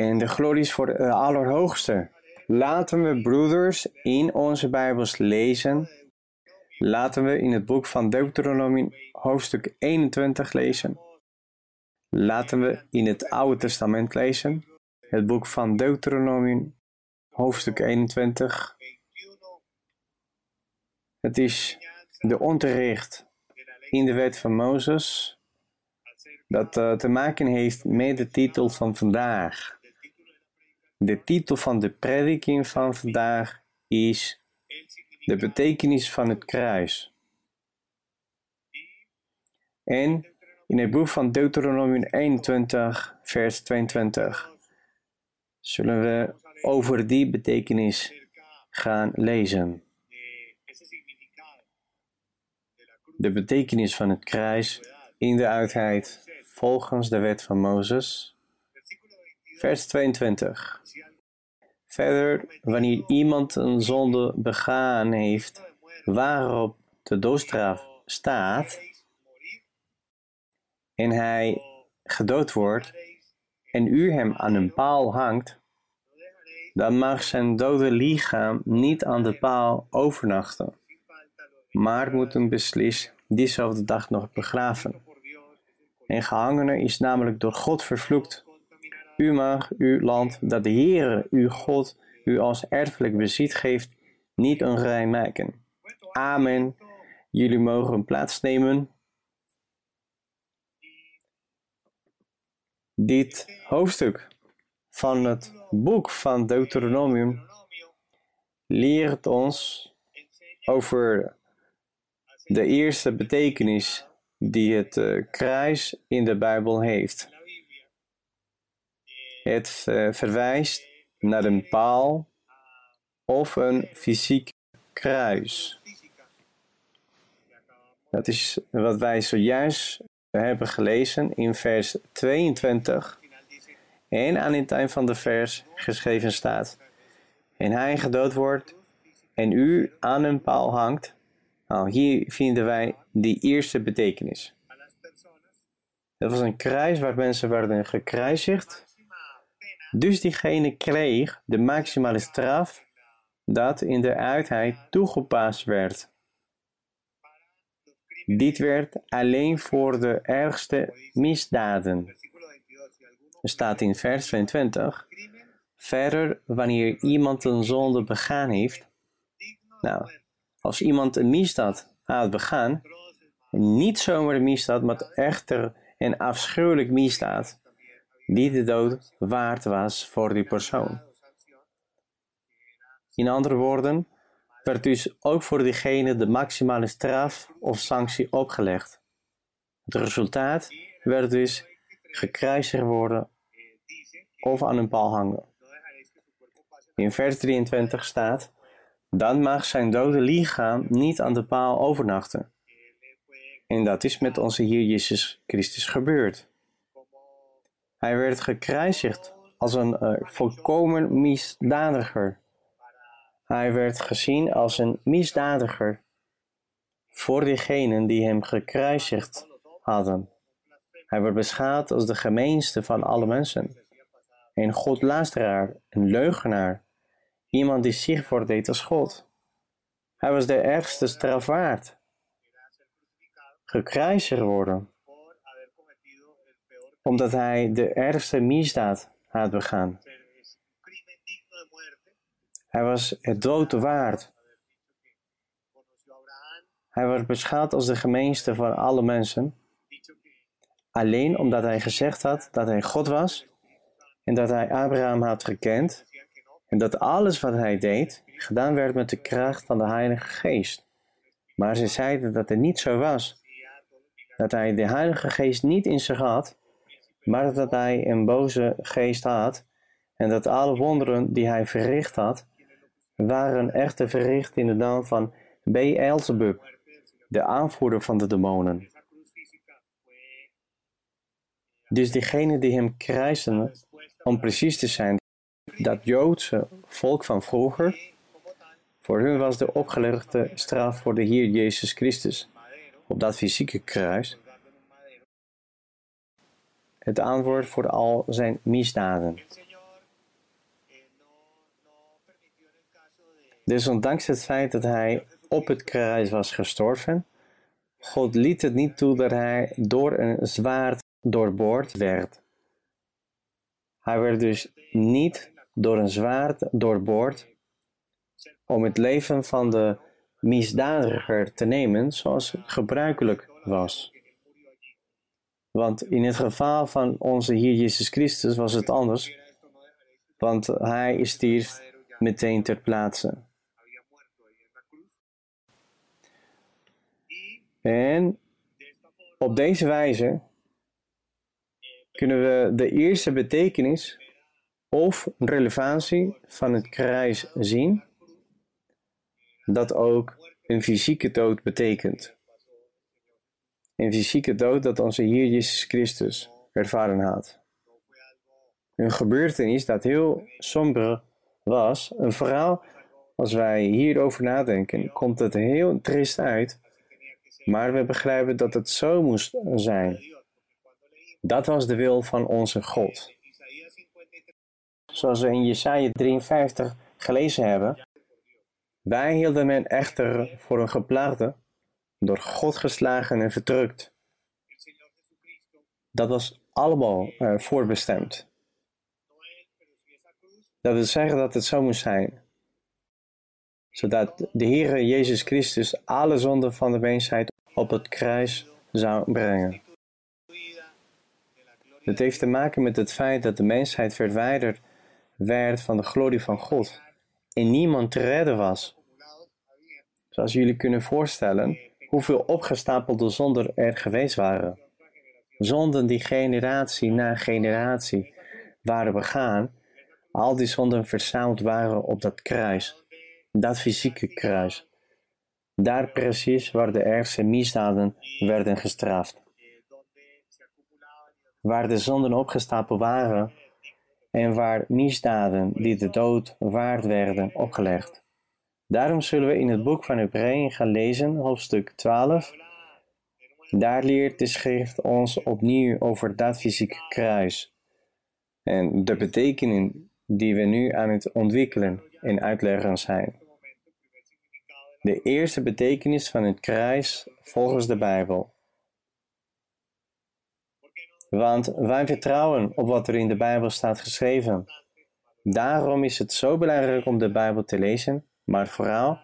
En de glorie is voor de Allerhoogste. Laten we, broeders, in onze Bijbels lezen. Laten we in het boek van Deuteronomie hoofdstuk 21 lezen. Laten we in het Oude Testament lezen. Het boek van Deuteronomie hoofdstuk 21. Het is de onderricht in de wet van Mozes dat uh, te maken heeft met de titel van vandaag. De titel van de prediking van vandaag is de betekenis van het kruis. En in het boek van Deuteronomium 21, vers 22, zullen we over die betekenis gaan lezen. De betekenis van het kruis in de uitheid volgens de wet van Mozes. Vers 22. Verder, wanneer iemand een zonde begaan heeft waarop de doodstraf staat en hij gedood wordt en u hem aan een paal hangt, dan mag zijn dode lichaam niet aan de paal overnachten, maar moet hem beslist diezelfde dag nog begraven. Een gehangene is namelijk door God vervloekt. U mag uw land dat de Heere, uw God, u als erfelijk bezit geeft, niet onrein maken. Amen. Jullie mogen plaatsnemen. Dit hoofdstuk van het boek van Deuteronomium leert ons over de eerste betekenis die het uh, kruis in de Bijbel heeft. Het uh, verwijst naar een paal of een fysiek kruis. Dat is wat wij zojuist hebben gelezen in vers 22 en aan het eind van de vers geschreven staat. En hij gedood wordt en u aan een paal hangt nou, hier vinden wij die eerste betekenis. Dat was een kruis waar mensen werden gekruisigd. Dus diegene kreeg de maximale straf dat in de uitheid toegepast werd. Dit werd alleen voor de ergste misdaden. Staat in vers 22. Verder, wanneer iemand een zonde begaan heeft. Nou, als iemand een misdaad had begaan, niet zomaar een misdaad, maar echter een afschuwelijk misdaad, die de dood waard was voor die persoon. In andere woorden, werd dus ook voor diegene de maximale straf of sanctie opgelegd. Het resultaat werd dus gekruisigd worden of aan een paal hangen. In vers 23 staat: dan mag zijn dode lichaam niet aan de paal overnachten. En dat is met onze Heer Jezus Christus gebeurd. Hij werd gekruisigd als een uh, volkomen misdadiger. Hij werd gezien als een misdadiger voor diegenen die hem gekruisigd hadden. Hij werd beschouwd als de gemeenste van alle mensen. Een godlasteraar, een leugenaar, Iemand die zich voordeed als God. Hij was de ergste straf waard. Gekruisigd worden. Omdat hij de ergste misdaad had begaan. Hij was het dood waard. Hij werd beschouwd als de gemeenste van alle mensen. Alleen omdat hij gezegd had dat hij God was en dat hij Abraham had gekend en dat alles wat hij deed gedaan werd met de kracht van de Heilige Geest. Maar ze zeiden dat het niet zo was. Dat hij de Heilige Geest niet in zich had, maar dat hij een boze geest had en dat alle wonderen die hij verricht had, waren echter verricht in de naam van Beelzebub, de aanvoerder van de demonen. Dus diegenen die hem kruisten, om precies te zijn, dat Joodse volk van vroeger, voor hun was de opgelegde straf voor de Heer Jezus Christus op dat fysieke kruis het antwoord voor al zijn misdaden. Dus ondanks het feit dat hij op het kruis was gestorven, God liet het niet toe dat hij door een zwaard doorboord werd. Hij werd dus niet door een zwaard doorboord om het leven van de misdadiger te nemen zoals gebruikelijk was. Want in het geval van onze Heer Jezus Christus was het anders, want hij stierf meteen ter plaatse. En op deze wijze kunnen we de eerste betekenis of relevantie van het kruis zien, dat ook een fysieke dood betekent. Een fysieke dood dat onze Heer Jezus Christus ervaren had. Een gebeurtenis dat heel somber was. Een verhaal, als wij hierover nadenken, komt het heel triest uit. Maar we begrijpen dat het zo moest zijn. Dat was de wil van onze God. Zoals we in Jesaja 53 gelezen hebben. Wij hielden men echter voor een geplaagde, door God geslagen en verdrukt. Dat was allemaal uh, voorbestemd. Dat wil zeggen dat het zo moest zijn. Zodat de Heer Jezus Christus alle zonden van de mensheid op het kruis zou brengen. Het heeft te maken met het feit dat de mensheid verwijderd werd van de glorie van God en niemand te redden was. Zoals jullie kunnen voorstellen, hoeveel opgestapelde zonden er geweest waren. Zonden die generatie na generatie waren begaan, al die zonden verzameld waren op dat kruis, dat fysieke kruis. Daar precies waar de ergste misdaden werden gestraft. Waar de zonden opgestapeld waren en waar misdaden die de dood waard werden opgelegd. Daarom zullen we in het boek van Hebreeën gaan lezen, hoofdstuk 12. Daar leert de schrift ons opnieuw over dat fysieke kruis en de betekenis die we nu aan het ontwikkelen en uitleggen zijn. De eerste betekenis van het kruis volgens de Bijbel. Want wij vertrouwen op wat er in de Bijbel staat geschreven. Daarom is het zo belangrijk om de Bijbel te lezen maar vooral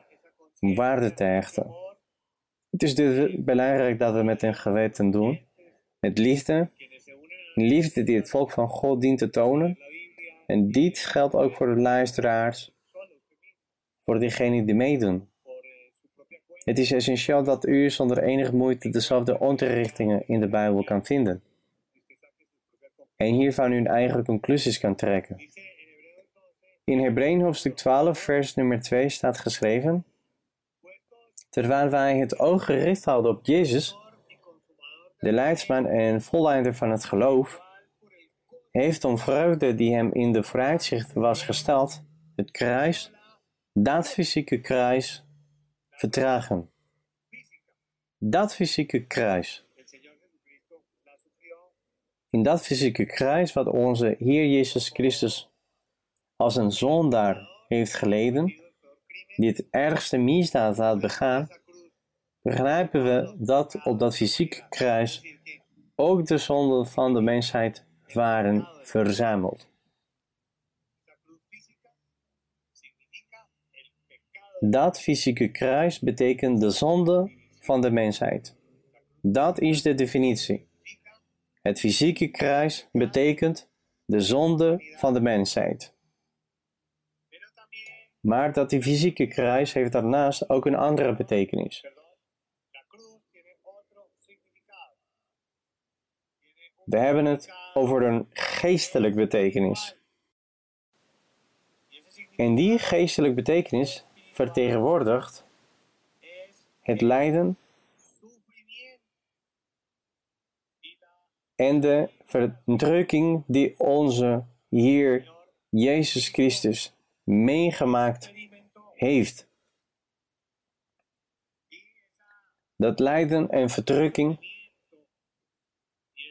om waarde te hechten. Het is dus belangrijk dat we met een geweten doen, met liefde, liefde die het volk van God dient te tonen. En dit geldt ook voor de luisteraars, voor diegenen die meedoen. Het is essentieel dat u zonder enige moeite dezelfde onderrichtingen in de Bijbel kan vinden. En hiervan uw eigen conclusies kan trekken. In Hebreeën hoofdstuk 12, vers nummer 2 staat geschreven: Terwijl wij het oog gericht houden op Jezus, de leidsman en volleider van het geloof, heeft om vreugde die hem in de vooruitzicht was gesteld, het kruis, dat fysieke kruis, vertragen. Dat fysieke kruis. In dat fysieke kruis wat onze Heer Jezus Christus als een zondaar heeft geleden, die het ergste misdaad had begaan, begrijpen we dat op dat fysieke kruis ook de zonden van de mensheid waren verzameld. Dat fysieke kruis betekent de zonde van de mensheid. Dat is de definitie. Het fysieke kruis betekent de zonde van de mensheid. Maar dat die fysieke kruis heeft daarnaast ook een andere betekenis. We hebben het over een geestelijk betekenis. En die geestelijk betekenis vertegenwoordigt het lijden en de verdrukking die onze Heer Jezus Christus meegemaakt heeft. Dat lijden en verdrukking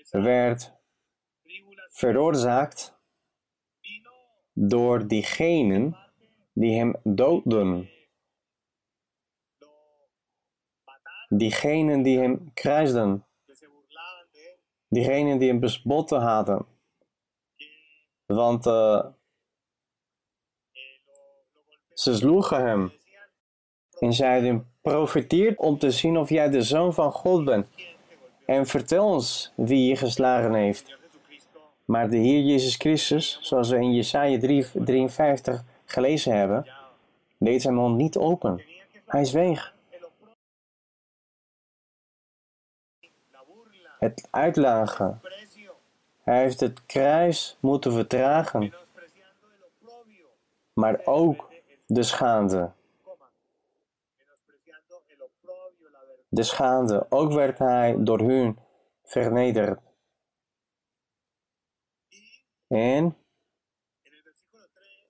werd veroorzaakt door diegenen die hem doodden. Diegenen die hem kruisden. Diegenen die hem bespotten hadden. Want eh, ze sloegen hem en zeiden, profiteer om te zien of jij de zoon van God bent. En vertel ons wie je geslagen heeft. Maar de Heer Jezus Christus, zoals we in Jesaja 3 53 gelezen hebben, deed zijn mond niet open. Hij zweeg. Het uitlagen. Hij heeft het kruis moeten vertragen, maar ook de vergüenza. De schande. Ook werd hij door hun vernederd. En en el versículo 3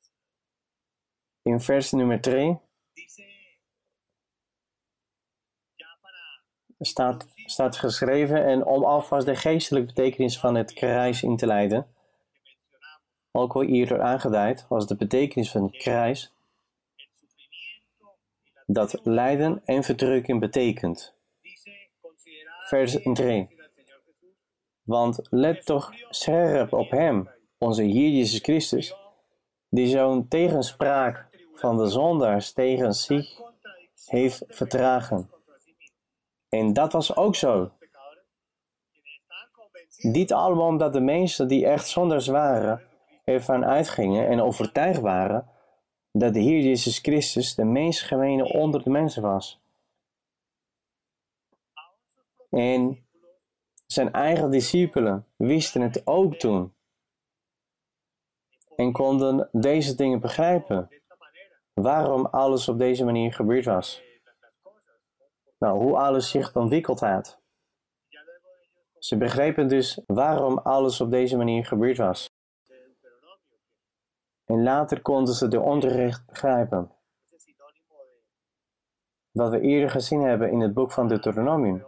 in vers nummer 3 dice, ya para staat, staat geschreven, en om alvast de geestelijke betekenis van het kruis in te leiden, ook al eerder aangeduid, was de betekenis van het kruis dat lijden en verdrukking betekent. Vers 3. al Señor Jesús, Want let toch scherp op Hem, onze Heer Jezus Christus, die zo'n tegenspraak van de zondaars tegen zich heeft vertragen. En dat was ook zo. Niet allemaal omdat de mensen die echt zondaars waren, ervan uitgingen en overtuigd waren dat de Heer Jezus Christus de meest gemene onder de mensen was. En zijn eigen discipelen wisten het ook toen en konden deze dingen begrijpen. Waarom alles op deze manier gebeurd was. Nou, hoe alles zich ontwikkeld had. Ze begrepen dus waarom alles op deze manier gebeurd was. En later konden ze de onrecht begrijpen. Wat we eerder gezien hebben in het boek van Deuteronomium.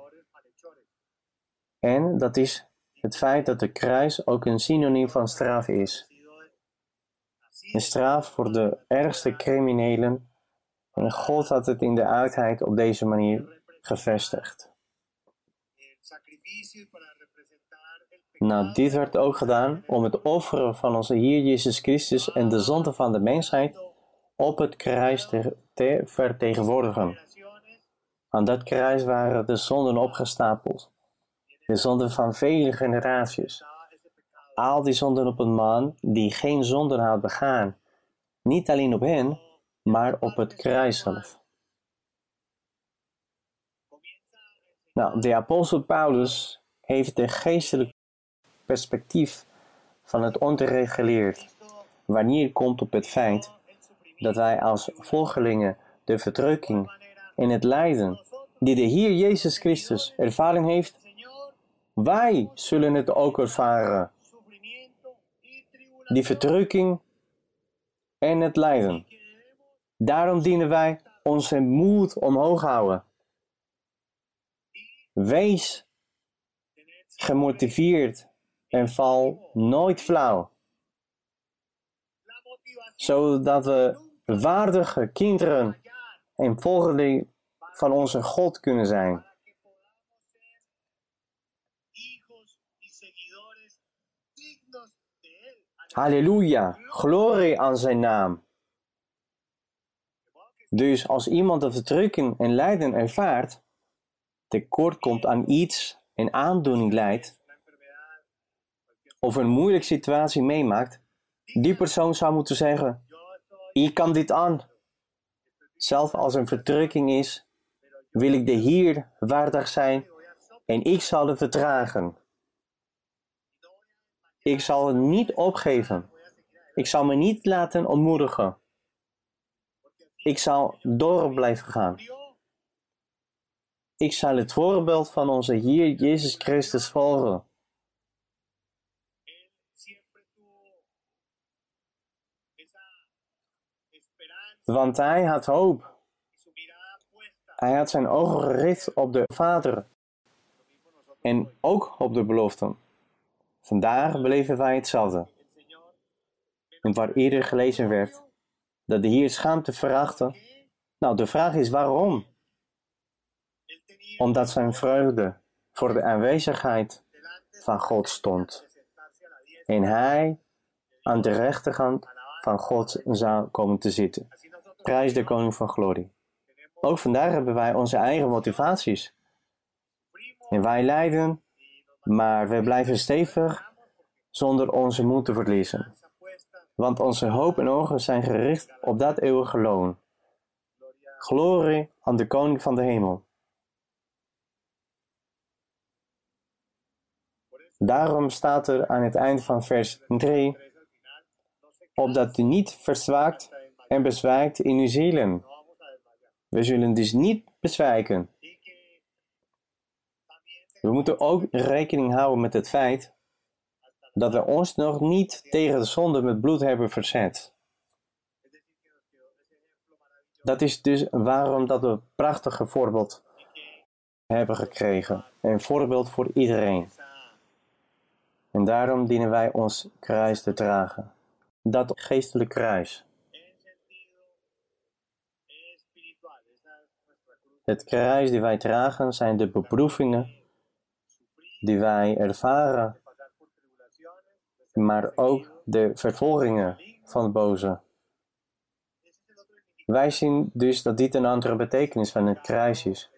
En dat is het feit dat de kruis ook een synoniem van straf is. Een straf voor de ergste criminelen. En God had het in de uitheid op deze manier gevestigd. Nou, dit werd ook gedaan om het offeren van onze Heer Jezus Christus en de zonde van de mensheid op het kruis te, te vertegenwoordigen. Aan dat kruis waren de zonden opgestapeld. De zonden van vele generaties. Al die zonden op een man die geen zonden had begaan. Niet alleen op hen, maar op het kruis zelf. Nou, de apostel Paulus heeft de geestelijk perspectief van het. Cristo Wanneer komt op het feit dat wij als volgelingen de verdrukking en het lijden die de Heer Jezus Christus ervaren heeft, wij zullen het ook ervaren. Die verdrukking en het lijden. Daarom dienen wij onze moed omhoog houden. Wees gemotiveerd en val nooit flauw, zodat we waardige kinderen en volgelingen van onze God kunnen zijn. Halleluja, glorie aan zijn naam. Dus als iemand de verdrukking en lijden ervaart, tekort komt aan iets en aandoening leidt, of een moeilijke situatie meemaakt, die persoon zou moeten zeggen: Ik kan dit aan. Zelf als een verdrukking is, wil ik de Heer waardig zijn en ik zal het vertragen. Ik zal het niet opgeven. Ik zal me niet laten ontmoedigen. Ik zal door blijven gaan. Ik zal het voorbeeld van onze Heer Jezus Christus volgen. Want hij had hoop. Hij had zijn ogen gericht op de Vader en ook op de beloften. Vandaag beleven wij hetzelfde. En waar eerder gelezen werd dat de Heer schaamte verachtte. Nou, de vraag is waarom? Omdat zijn vreugde voor de aanwezigheid van God stond. En hij aan de rechterhand van God zou komen te zitten. Prijs de koning van glorie. Ook vandaag hebben wij onze eigen motivaties. En wij lijden, maar we blijven stevig zonder onze moed te verliezen. Want onze hoop en ogen zijn gericht op dat eeuwige loon. Glorie aan de koning van de hemel. Daarom staat er aan het eind van vers 3, tres al final, no se opdat u niet verzwaakt en bezwijkt in uw zielen. We zullen dus niet bezwijken. We moeten ook rekening houden met het feit dat we ons nog niet tegen de zonde met bloed hebben verzet. Dat is dus waarom dat we een prachtige voorbeeld hebben gekregen. Een voorbeeld voor iedereen. En daarom dienen wij ons kruis te dragen. Dat geestelijk kruis. Het kruis die wij dragen zijn de beproevingen die wij ervaren, maar ook de vervolgingen van de boze. Wij zien dus dat dit een andere betekenis van het kruis is.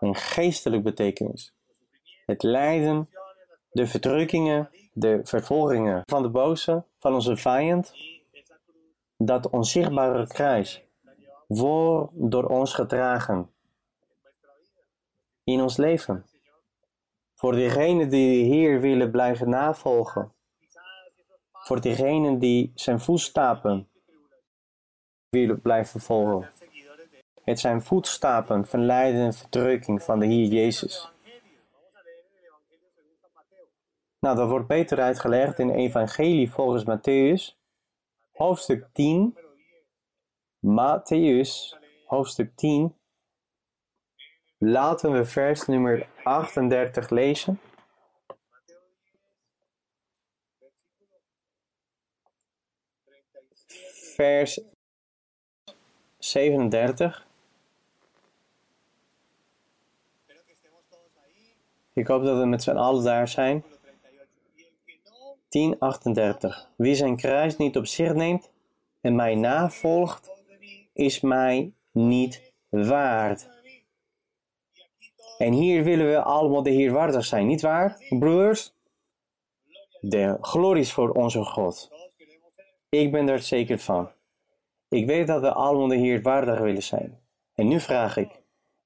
Een geestelijk betekenis. Het lijden, de verdrukkingen, de vervolgingen van de boze, van onze vijand, dat onzichtbare kruis wordt door ons gedragen. In ons leven. Voor diegenen die de Heer willen blijven navolgen, voor diegenen die zijn voetstappen willen blijven volgen. Het zijn voetstappen van lijden en verdrukking van de Heer Jezus. Nou, dat wordt beter uitgelegd in Evangelie volgens Matthäus, hoofdstuk 10. Número 10. Matthäus, hoofdstuk 10. Laten we vers nummer 38 lezen. Mateo 10, versículo 37. Vers 37. Espero que estemos todos ahí. Ik hoop dat we met z'n allen daar zijn. Versículo 38. Y el que no 10:38. Wie zijn kruis niet op zich neemt en mij navolgt, is mij niet waard. En hier willen we allemaal de Heer waardig zijn, niet waar, broers? De glorie is voor onze God. Ik ben er zeker van. Ik weet dat we allemaal de Heer waardig willen zijn. En nu vraag ik: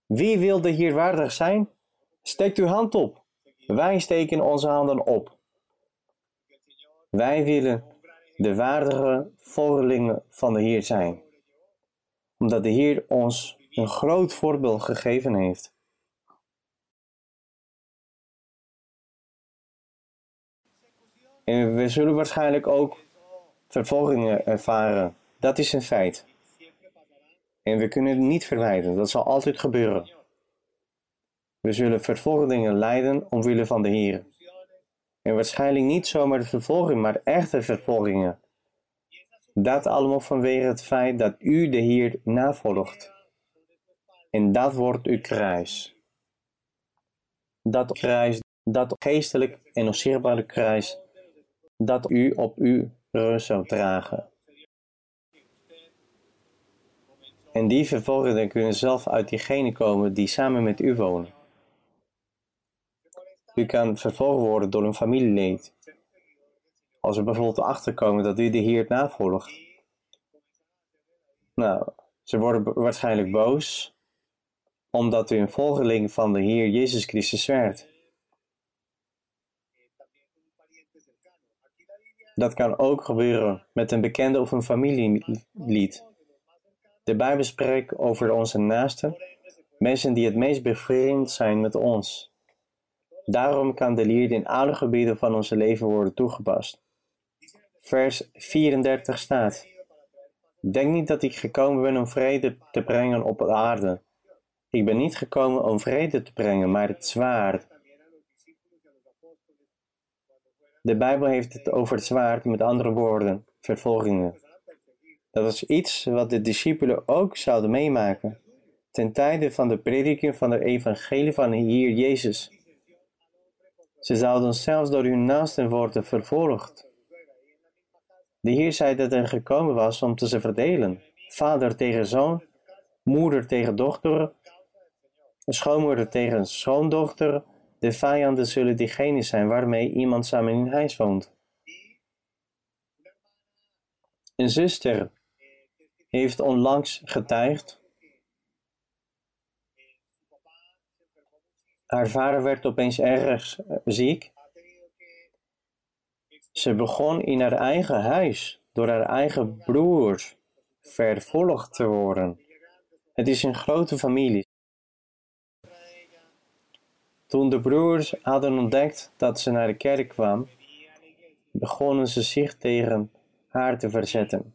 wie wil de Heer waardig zijn? Steekt uw hand op. Wij steken onze handen op. Wij willen de waardige volgelingen van de Heer zijn, omdat de Heer ons een groot voorbeeld gegeven heeft. En we zullen waarschijnlijk ook vervolgingen ervaren. Dat is een feit. En we kunnen het niet vermijden. Dat zal altijd gebeuren. We zullen vervolgingen lijden omwille van de Heer. En waarschijnlijk niet zomaar de vervolging, maar echte vervolgingen. Dat allemaal vanwege het feit dat u de Heer navolgt. En dat wordt uw kruis. Dat kruis, dat geestelijk en onzichtbare kruis, dat u op uw rug zou dragen. En die vervolgingen kunnen zelf uit diegenen komen die samen met u wonen. U kan vervolgd worden door een familielid. Als we bijvoorbeeld achterkomen dat u de Heer navolgt. Nou, ze worden waarschijnlijk boos, omdat u een volgeling van de Heer Jezus Christus werd. Dat kan ook gebeuren met een bekende of een familielid. de Bijbel spreekt over onze naasten, mensen die het meest bevriend zijn met ons. Daarom kan de leer in alle gebieden van ons leven worden toegepast. Vers 34 staat: Denk niet dat ik gekomen ben om vrede te brengen op de aarde. Ik ben niet gekomen om vrede te brengen, maar het zwaard. De Bijbel heeft het over het zwaard, met andere woorden, vervolgingen. Dat was iets wat de discipelen ook zouden meemaken. ten tijde van de prediking van het evangelie van de Heer Jezus. Ze zouden zelfs door hun naasten worden vervolgd. De Heer zei dat hij gekomen was om te ze verdelen. Vader tegen zoon, moeder tegen dochter, schoonmoeder tegen schoondochter. De vijanden zullen diegenen zijn waarmee iemand samen in huis woont. Een zuster heeft onlangs getuigd. Haar vader werd opeens erg ziek. Ze begon in haar eigen huis door haar eigen broers vervolgd te worden. Het is een grote familie. Toen de broers hadden ontdekt dat ze naar de kerk kwam, begonnen ze zich tegen haar te verzetten.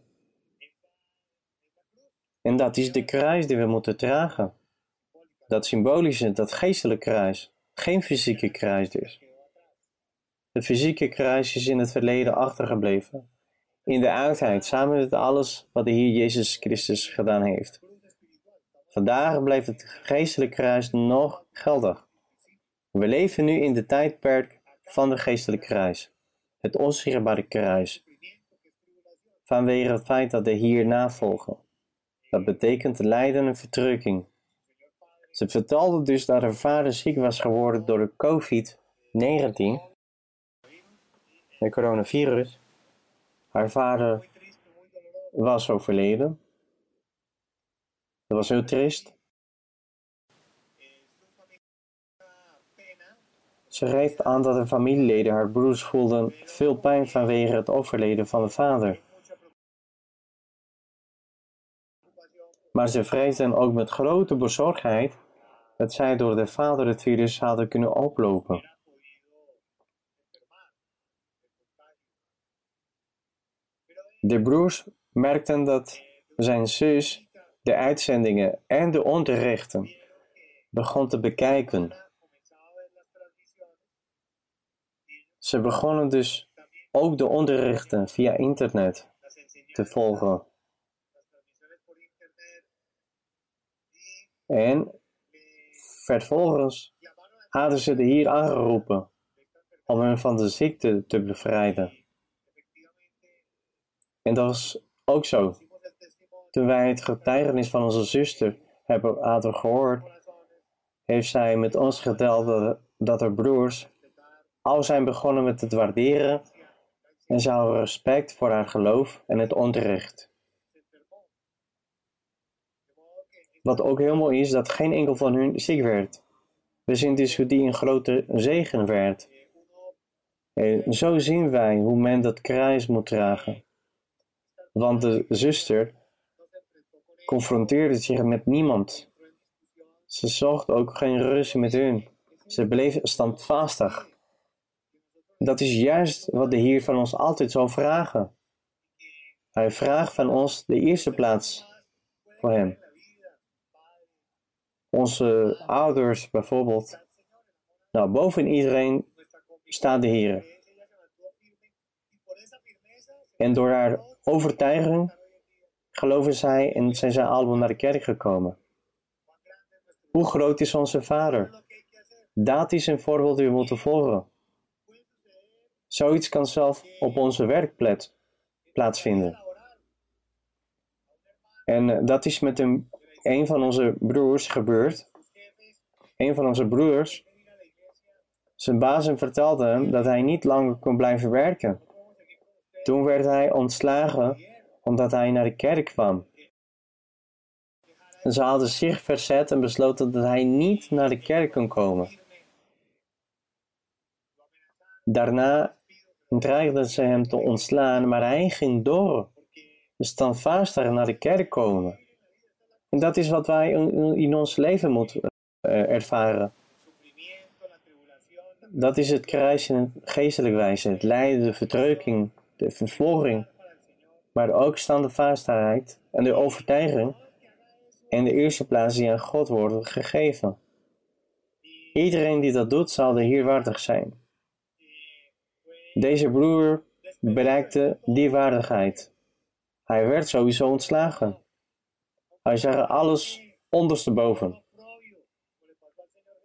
En dat is de kruis die we moeten dragen. Dat symbolische, dat geestelijke kruis. Geen fysieke kruis dus. De fysieke kruis is in het verleden achtergebleven. In de oudheid, samen met alles wat de Heer Jezus Christus gedaan heeft. Vandaag blijft het geestelijke kruis nog geldig. We leven nu in de tijdperk van de geestelijke kruis. Het onzichtbare kruis. Vanwege het feit dat de hier navolgen. Dat betekent lijden en verdrukking. Ze vertelde dus dat haar vader ziek was geworden door de COVID-19, het coronavirus. Haar vader was overleden. Dat was heel triest. Ze geeft aan dat de familieleden, haar broers, voelden veel pijn vanwege het overleden van de vader. Maar ze vreesden ook met grote bezorgdheid dat zij door de vader het virus hadden kunnen oplopen. De broers merkten dat zijn zus de uitzendingen en de onderrichten begon te bekijken. Ze begonnen dus ook de onderrichten via internet te volgen. En vervolgens hadden ze de hier aangeroepen om hem van de ziekte te bevrijden. En dat was ook zo. Toen wij het getuigenis van onze zuster hebben gehoord, heeft zij met ons geteld dat, dat haar broers al zijn begonnen met het waarderen en zou respect voor haar geloof en het onderricht. Wat ook heel mooi is, dat geen enkel van hun ziek werd. We zien dus hoe die een grote zegen werd. En zo zien wij hoe men dat kruis moet dragen. Want de zuster confronteerde zich met niemand. Ze zocht ook geen ruzie met hun. Ze bleef standvastig. Dat is juist wat de Heer van ons altijd zal vragen. Hij vraagt van ons de eerste plaats voor Hem. Onze ouders bijvoorbeeld. Nou, boven iedereen staat de Heer. En door haar overtuiging geloven zij en zijn zij allemaal naar de kerk gekomen. Hoe groot is onze Vader? Dat is een voorbeeld die we moeten volgen. Zoiets kan zelf op onze werkplek plaatsvinden. En eh, dat is met een, van onze broers gebeurd. Een van onze broers, zijn baas vertelde hem dat hij niet langer kon blijven werken. Toen werd hij ontslagen omdat hij naar de kerk kwam. En ze hadden zich verzet en besloten dat hij niet naar de kerk kon komen. Daarna dreigden ze hem te ontslaan, maar hij ging door. Standvastig naar de kerk komen. En dat is wat wij in ons leven moeten eh, ervaren. Dat is het kruis in het geestelijk wijze, het lijden, de verdrukking, de vervolging, maar ook standvastigheid en de overtuiging en de eerste plaats die aan God wordt gegeven. Iedereen die dat doet, zal er hier waardig zijn. Deze broer bereikte die waardigheid. Hij werd sowieso ontslagen. Hij zag alles ondersteboven.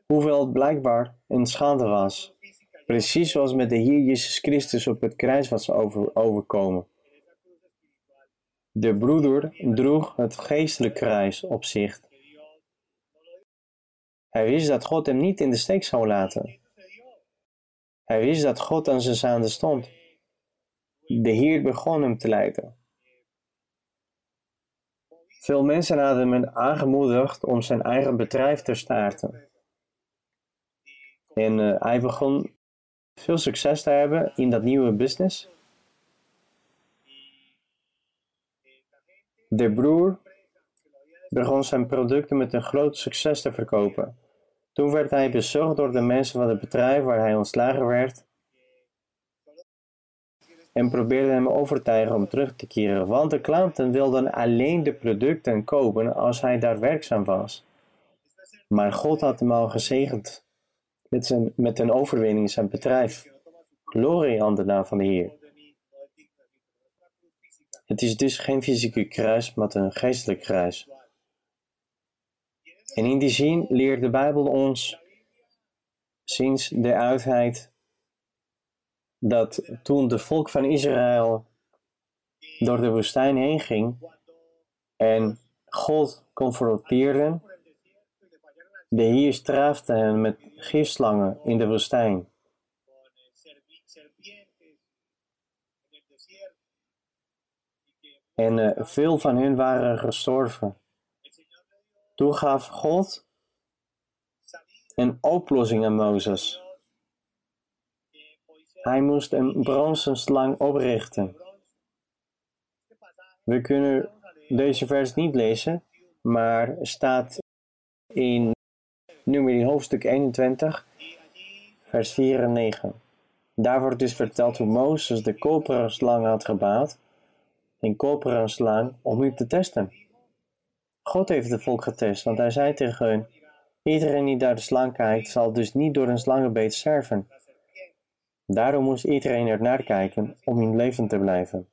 Hoewel het blijkbaar een schande was. Precies zoals met de Heer Jezus Christus op het kruis was over, overkomen. De broeder droeg het geestelijk kruis op zich. Hij wist dat God hem niet in de steek zou laten. Hij wist dat God aan zijn zijde stond. De Heer begon hem te leiden. Veel mensen hadden hem aangemoedigd om zijn eigen bedrijf te starten. En eh, hij begon veel succes te hebben in dat nieuwe business. De broer begon zijn producten met een groot succes te verkopen. Toen werd hij bezocht door de mensen van het bedrijf waar hij ontslagen werd en probeerde hem overtuigen om terug te keren, want de klanten wilden alleen de producten kopen als hij daar werkzaam was. Maar God had hem al gezegend met, zijn, met een overwinning in zijn bedrijf. Glorie aan de naam van de Heer. Het is dus geen fysieke kruis, maar een geestelijk kruis. En in die zin leert de Bijbel ons sinds de uitheid dat toen de volk van Israël door de woestijn heen ging en God confronteerde, de Heer strafte hen met gifslangen in de woestijn. En eh, veel van hen waren gestorven. Toen gaf God een oplossing aan Mozes. Hij moest een bronzen slang oprichten. We kunnen deze vers niet lezen, maar staat in nummer hoofdstuk 21, y allí vers 4 en 9. Daar wordt dus verteld hoe Mozes de koperen slang had gebouwd, een koperen slang, om u te testen. God heeft het volk getest, want hij zei tegen hun, iedereen die naar de slang kijkt, zal dus niet door een slangenbeet sterven. Daarom moest iedereen er naar kijken om in leven te blijven.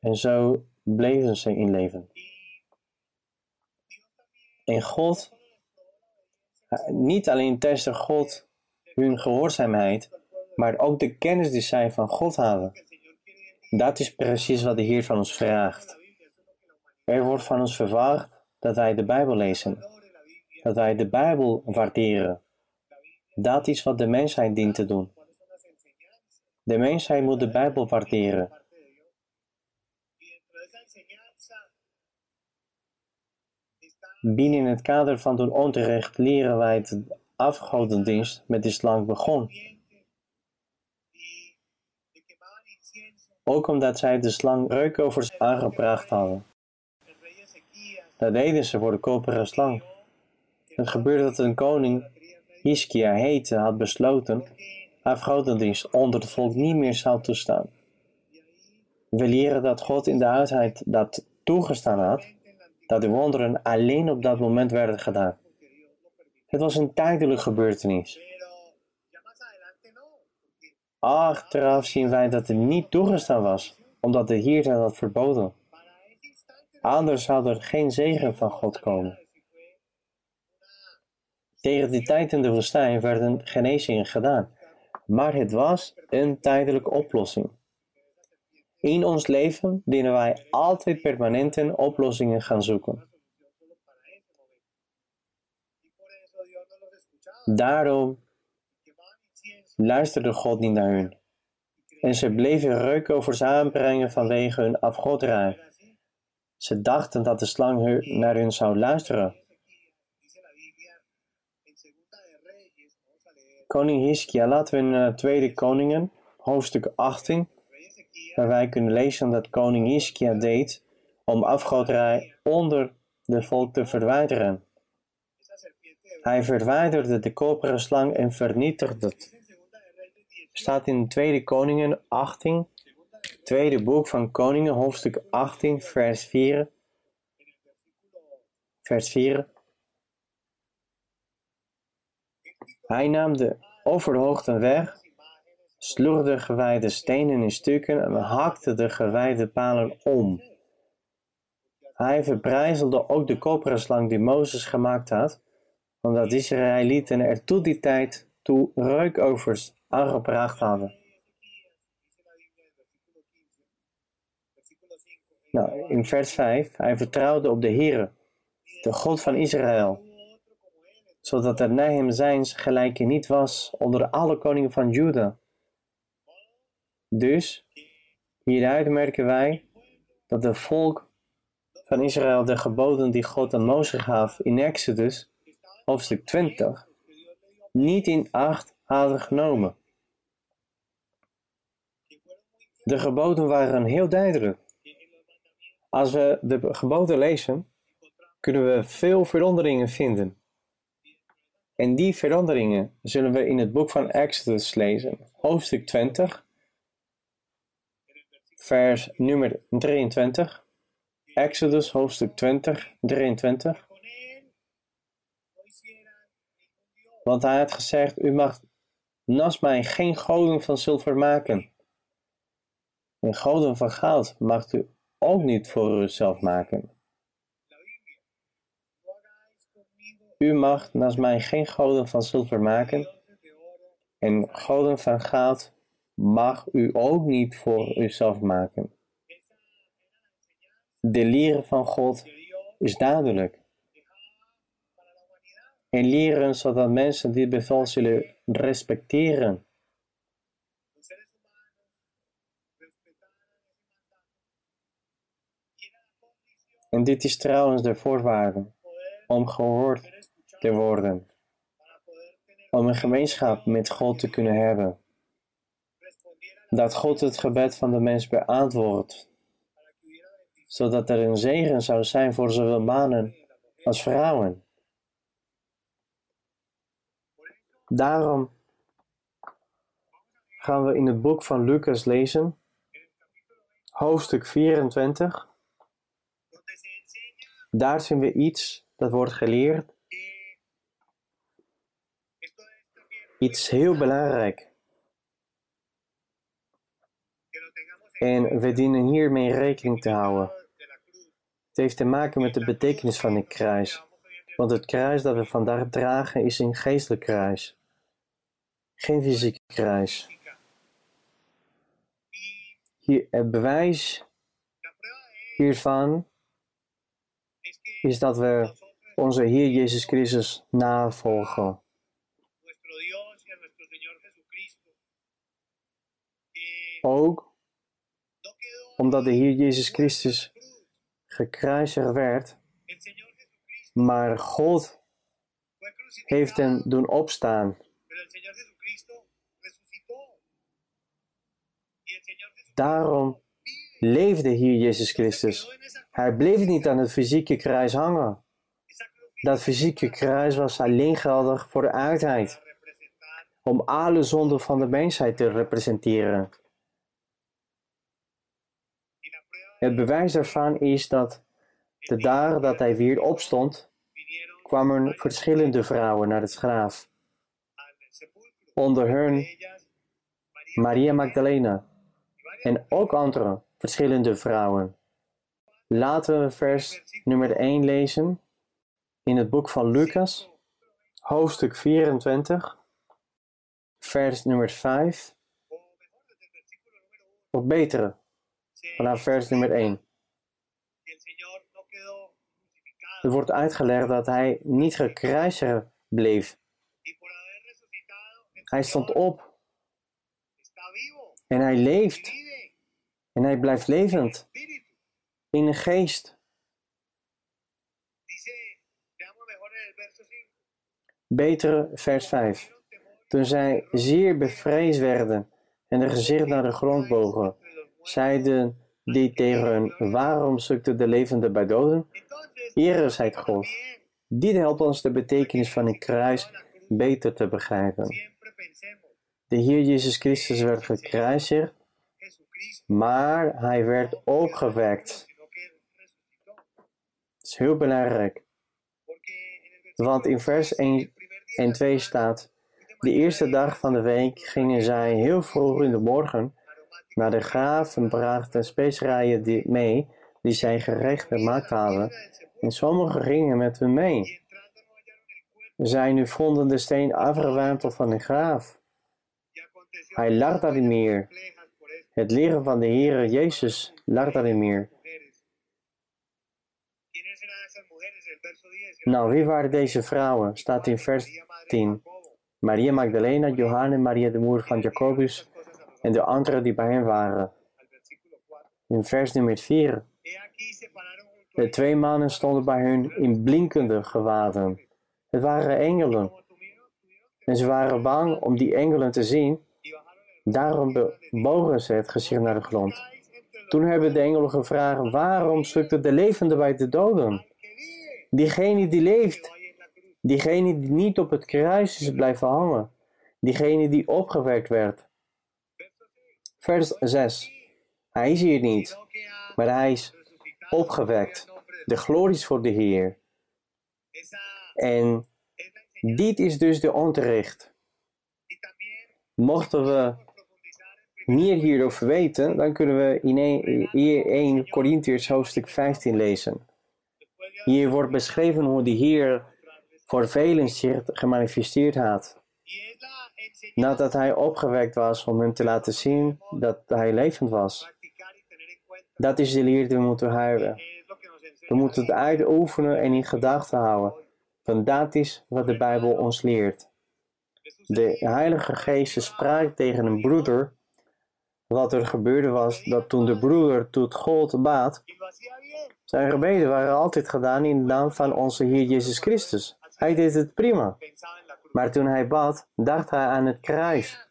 En zo bleven ze in leven. En God, niet alleen testte God hun gehoorzaamheid, maar ook de kennis die zij van God hadden. Dat is precies wat de Heer van ons vraagt. Er wordt van ons verwacht dat wij de Bijbel lezen, dat wij de Bijbel waarderen. Dat is wat de mensheid dient te doen. De mensheid moet de Bijbel de waarderen. Binnen het kader van het onterecht leren wij de afgodendienst met de slang begon. Ook omdat zij de slang reukoffers aangebracht hadden. Dat deden ze voor de koperen slang. Het gebeurde dat een koning, Hiskia heette, had besloten afgodendienst onder het volk niet meer zou toestaan. We leren dat God in de oudheid dat toegestaan had, dat de wonderen alleen op dat moment werden gedaan. Het was een tijdelijke gebeurtenis. Achteraf zien wij dat het niet toegestaan was, omdat de Heer dat had verboden. Anders zou er geen zegen van God komen. Tegen die tijd in de woestijn werden genezingen gedaan, maar het was een tijdelijke oplossing. In ons leven dienen wij altijd permanente oplossingen gaan zoeken. solución luisterde God niet naar hun. En ze bleven reukoffers aanbrengen vanwege hun afgoderij. Ze dachten dat de slang naar hun zou luisteren. Koning Hiskia, laten we in eh, Tweede Koningen, hoofdstuk 18, rey Ezequías waar wij kunnen lezen dat koning Hiskia deed om afgoderij onder de volk te verwijderen. Hij verwijderde de koperen slang en vernietigde het. Dice en segunda de Reyes 18 Staat in Tweede Koningen 18, segunda de Reyes tweede boek van Koningen, hoofdstuk 18, vers 4. en el versículo Vers 4. Hij nam de overhoogten weg, sloeg de gewijde stenen in stukken en hakte de gewijde palen om. Hij verbrijzelde ook de koperen slang die Mozes gemaakt had, omdat Israëlieten er tot die tijd toe reukovers aangebracht hadden. Ezequías, dice la Biblia en el versículo 15, versículo 5. Nou, in vers 5, hij vertrouwde op de Heere, de God van Israël, zodat er na hem zijns gelijke niet was onder alle koningen van Juda. Dus, hieruit merken wij dat de volk van Israël de geboden die God aan Mozes gaf in Exodus, hoofdstuk 20, niet in acht hadden genomen. De geboden waren heel duidelijk. Als we de geboden lezen, kunnen we veel veranderingen vinden. En die veranderingen zullen we in het boek van Exodus lezen, hoofdstuk 20, en el versículo vers nummer 23. Exodus, hoofdstuk 20, 23. Want hij had gezegd: U mag naast mij geen goden van zilver maken. En goden van goud mag u ook niet voor uzelf maken. U mag naast mij geen goden van zilver maken. En goden van goud mag u ook niet voor uzelf maken. De leren van God is duidelijk. En leren zodat mensen dit bevel zullen respecteren. En dit is trouwens de voorwaarde om gehoord te worden. Om een gemeenschap met God te kunnen hebben. Dat God het gebed van de mens beantwoordt. Zodat er een zegen zou zijn voor zowel mannen als vrouwen. Daarom gaan we in het boek van Lucas lezen, en el capítulo 20, hoofdstuk 24. donde se enseña Daar zien we iets dat wordt geleerd, iets heel belangrijk. en we dienen hiermee rekening te houden. Het heeft te maken met de betekenis van het kruis. Want het kruis dat we vandaag dragen is een geestelijk kruis. Geen fysiek kruis. Hier, het bewijs hiervan is dat we onze Heer Jezus Christus navolgen. Ook omdat de Heer Jezus Christus gekruisigd werd, maar God heeft hem doen opstaan. Daarom leefde hier Jezus Christus. Hij bleef niet aan het fysieke kruis hangen. Dat fysieke kruis was alleen geldig voor de representar om alle zonden van de mensheid te representeren. Het bewijs daarvan is dat de dag dat hij weer opstond, kwamen verschillende vrouwen naar het graf. Onder hen Maria Magdalena en ook andere verschillende vrouwen. Laten we vers nummer 1 lezen in het boek van Lucas, hoofdstuk 24, vers nummer 5, o mejor desde el versículo número 1, of betere, vanaf vers nummer 1. que el Señor no quedó crucificado Er wordt uitgelegd dat hij niet gekruisigd bleef. Hij stond op en hij leeft en hij blijft levend in de geest. Dice, veamos mejor en el verso 5. Betere, vers 5. Tuvieron temor y Toen zij zeer bevreesd werden en de gezicht naar de grond bogen, zeiden die tegen hun, waarom zoekt u de levende bij doden? Ere zijt God. Dit helpt ons de betekenis van een kruis beter te begrijpen. De Heer Jezus Christus werd gekruisigd, maar hij werd opgewekt. Dat is heel belangrijk, want in vers 1 el primer día en de 2 la staat, de eerste dag van de week gingen zij heel vroeg in de morgen naar de graaf en brachten specerijen mee die zij gerecht gemaakt hadden, en sommigen gingen met hem mee. Zij nu vonden de steen afgewenteld van de graaf. Hij lag daar niet meer. Het lichaam van de Heere Jezus 10. Nou, wie waren deze vrouwen? Staat in vers María, madre de 10. Jacobo. Maria Magdalena, Johanna, Maria de moeder van Jacobus en de anderen die bij hen waren. al versículo 4. In vers nummer 4. He aquí se pararon junto a De twee mannen stonden bij hun in blinkende gewaden. Het waren engelen. En ze waren bang om die engelen te zien. Daarom bogen ze het gezicht naar de grond. Toen hebben de engelen gevraagd: waarom zoekt de levende bij de doden? Diegene die leeft, diegene die niet op het kruis is blijven hangen, diegene die opgewekt werd. Verso 6. Vers 6. Hij is hier niet, maar hij is opgewekt. de glorie is voor de Heer. En dit is dus de también Mochten we meer hierover weten, dan kunnen we in 1, 1 Corinthiërs hoofdstuk 15 lezen. Hier wordt beschreven hoe de Heer voor velen zich gemanifesteerd had. Nadat hij opgewekt was om hem te laten zien dat hij levend was. Dat is de leer die we moeten houden. We moeten het uitoefenen en in gedachten houden. Want dat is wat de Bijbel ons leert. De Heilige Geest sprak tegen een broeder. Wat er gebeurde was dat toen de broeder tot God bien. zijn gebeden waren altijd gedaan in de naam van onze Heer Jezus Christus. Hij deed het prima. Maar toen hij bad, dacht hij aan het kruis.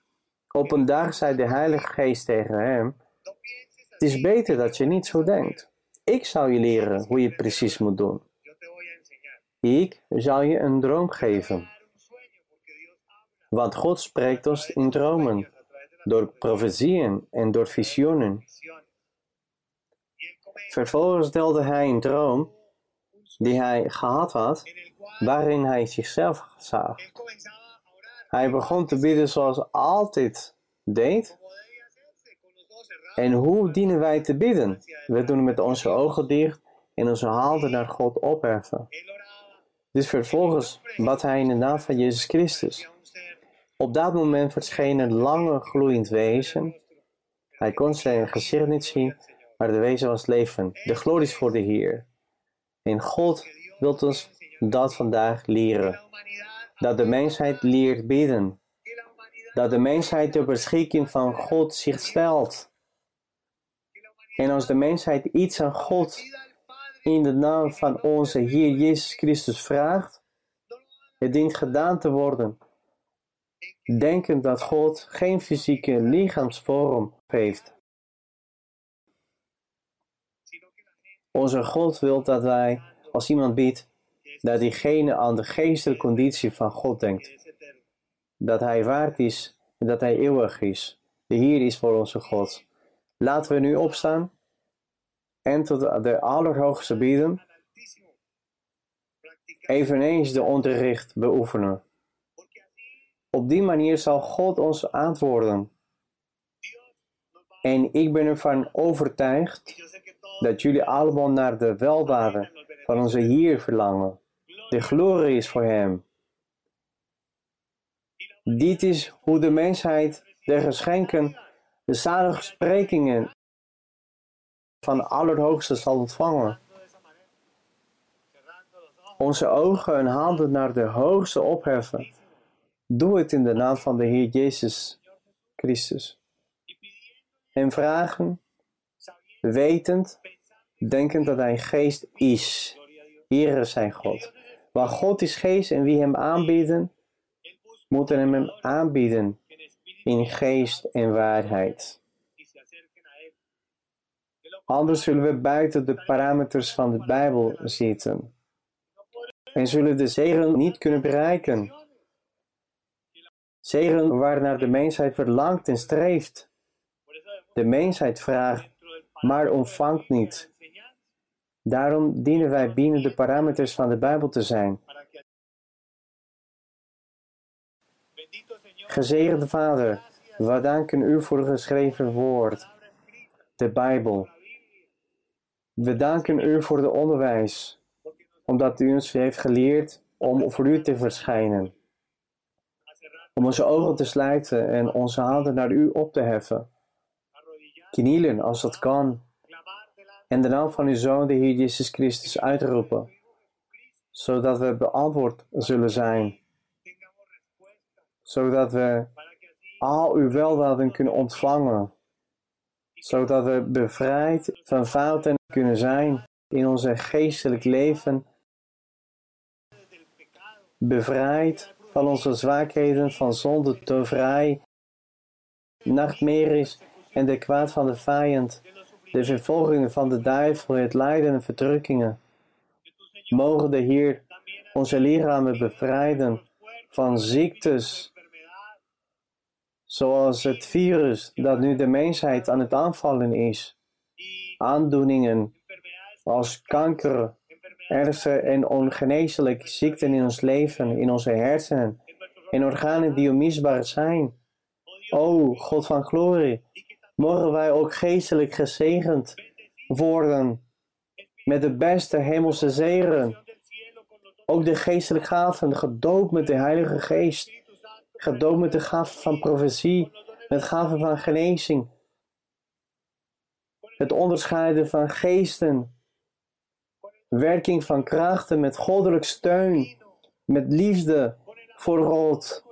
Op een dag zei de Heilige Geest tegen hem: Het is beter dat je niet zo denkt. Ik zal je leren hoe je precies moet doen. Ik zal je een droom geven. Want God spreekt ons in dromen, door profetieën en door visioenen. Vervolgens deelde hij een droom die hij gehad had, waarin hij zichzelf zag. Hij begon te bidden zoals altijd deed. En hoe dienen wij te bidden? We doen met onze ogen dicht en onze handen naar God opheffen. Dus vervolgens bad hij in de naam van Jezus Christus. Op dat moment verscheen een lange gloeiend wezen. Hij kon zijn gezicht niet zien, maar de wezen was leven. De glorie is voor de Heer. En God wil ons dat vandaag leren. Dat de mensheid leert bidden. Dat de mensheid ter beschikking van God zich stelt. En als de mensheid iets aan God in de naam van onze Heer Jezus Christus vraagt, het dient gedaan te worden. Denkend dat God geen fysieke lichaamsvorm heeft. Onze God wil dat wij, als iemand biedt, dat diegene aan de geestelijke conditie van God denkt. Dat hij waard is en dat hij eeuwig is. De Heer is voor onze God. Laten we nu opstaan en tot de Allerhoogste bieden, eveneens de onderricht beoefenen. Op die manier zal God ons antwoorden. En ik ben ervan overtuigd dat jullie allemaal naar de weldaden van onze Heer verlangen. De glorie is voor Hem. Dit is hoe de mensheid de geschenken, de zalige sprekingen van Allerhoogste zal ontvangen. Onze ogen en handen naar de Hoogste opheffen. Doe het in de naam van de Heer Jezus Christus. En vragen, wetend, denkend dat Hij geest is. Here zijn God. Waar God is geest en wie Hem aanbieden, moeten Hem aanbieden in geest en waarheid. Anders zullen we buiten de parameters van de Bijbel zitten en zullen de zegen niet kunnen bereiken. Zegen waarnaar de mensheid verlangt en streeft. De mensheid vraagt, maar ontvangt niet. Daarom dienen wij binnen de parameters van de Bijbel te zijn. Gezegende Vader, we danken u voor het geschreven woord, de Bijbel. We danken u voor het onderwijs, omdat u ons heeft geleerd om voor u te verschijnen. Om onze ogen te sluiten en onze handen naar u op te heffen. Knielen als dat kan. En de naam van uw Zoon, de Heer Jezus Christus, uitroepen. Zodat we beantwoord zullen zijn. Zodat we al uw weldaden kunnen ontvangen. Zodat we bevrijd van fouten kunnen zijn in onze geestelijk leven. Bevrijd van onze zwakheden, van zonde, toverij, nachtmerries en de kwaad van de vijand. de vervolgingen van de duivel, het lijden en verdrukkingen. Mogen de Heer onze lichamen bevrijden van ziektes, zoals het virus dat nu de mensheid aan het aanvallen is. Aandoeningen als kanker, ernstige en ongeneeslijke ziekten in ons leven, in onze hersenen en organen die onmisbaar zijn. O God van glorie, mogen wij ook geestelijk gezegend worden met de beste hemelse dones Ook de geestelijke gaven, gedoopt met de Heilige Geest, gedoopt met de gaven van profetie, met gaven van genezing, het onderscheiden van geesten, werking van krachten met goddelijk steun, met liefde voor God,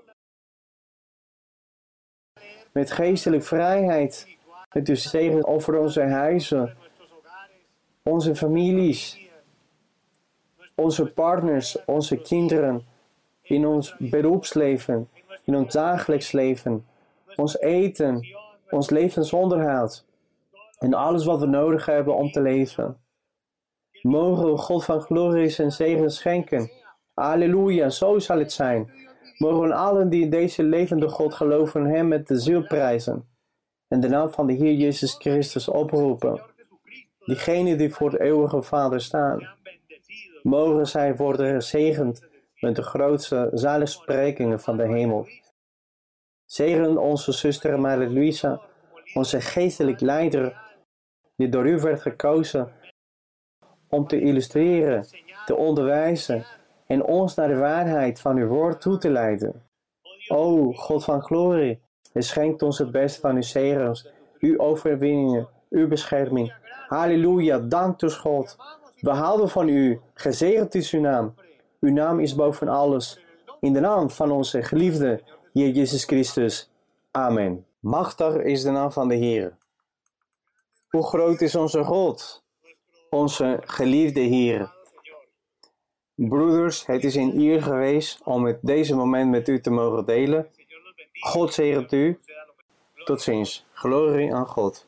met geestelijk vrijheid, met uw zegen over onze huizen, onze families, onze partners, onze kinderen, in ons beroepsleven, in ons dagelijks leven, ons eten, ons levensonderhoud en alles wat we nodig hebben om te leven. Mogen we God van glorie en zegen schenken. Halleluja, zo zal het zijn. Mogen allen die in deze levende God geloven hem met de ziel prijzen en de naam van de Heer Jezus Christus oproepen. Diegenen die voor de eeuwige Vader staan, mogen zij worden gezegend met de grootste zaligsprekingen van de hemel. Zegen onze zuster Maria Luisa, onze geestelijk leider, die door u werd gekozen om te illustreren, te onderwijzen en ons naar de waarheid van uw woord toe te leiden. O God van glorie, en schenkt ons het beste van uw zegens, uw overwinningen, uw bescherming. Halleluja, dank dus God. We houden van u, gezegend is uw naam. Uw naam is boven alles. In de naam van onze geliefde Heer Jezus Christus. Amen. Machtig is de naam van de Heer. Hoe groot is onze God, onze geliefde Heer. Broeders, het is een eer geweest om het deze moment met u te mogen delen. God zegent u. Tot ziens. Glorie aan God.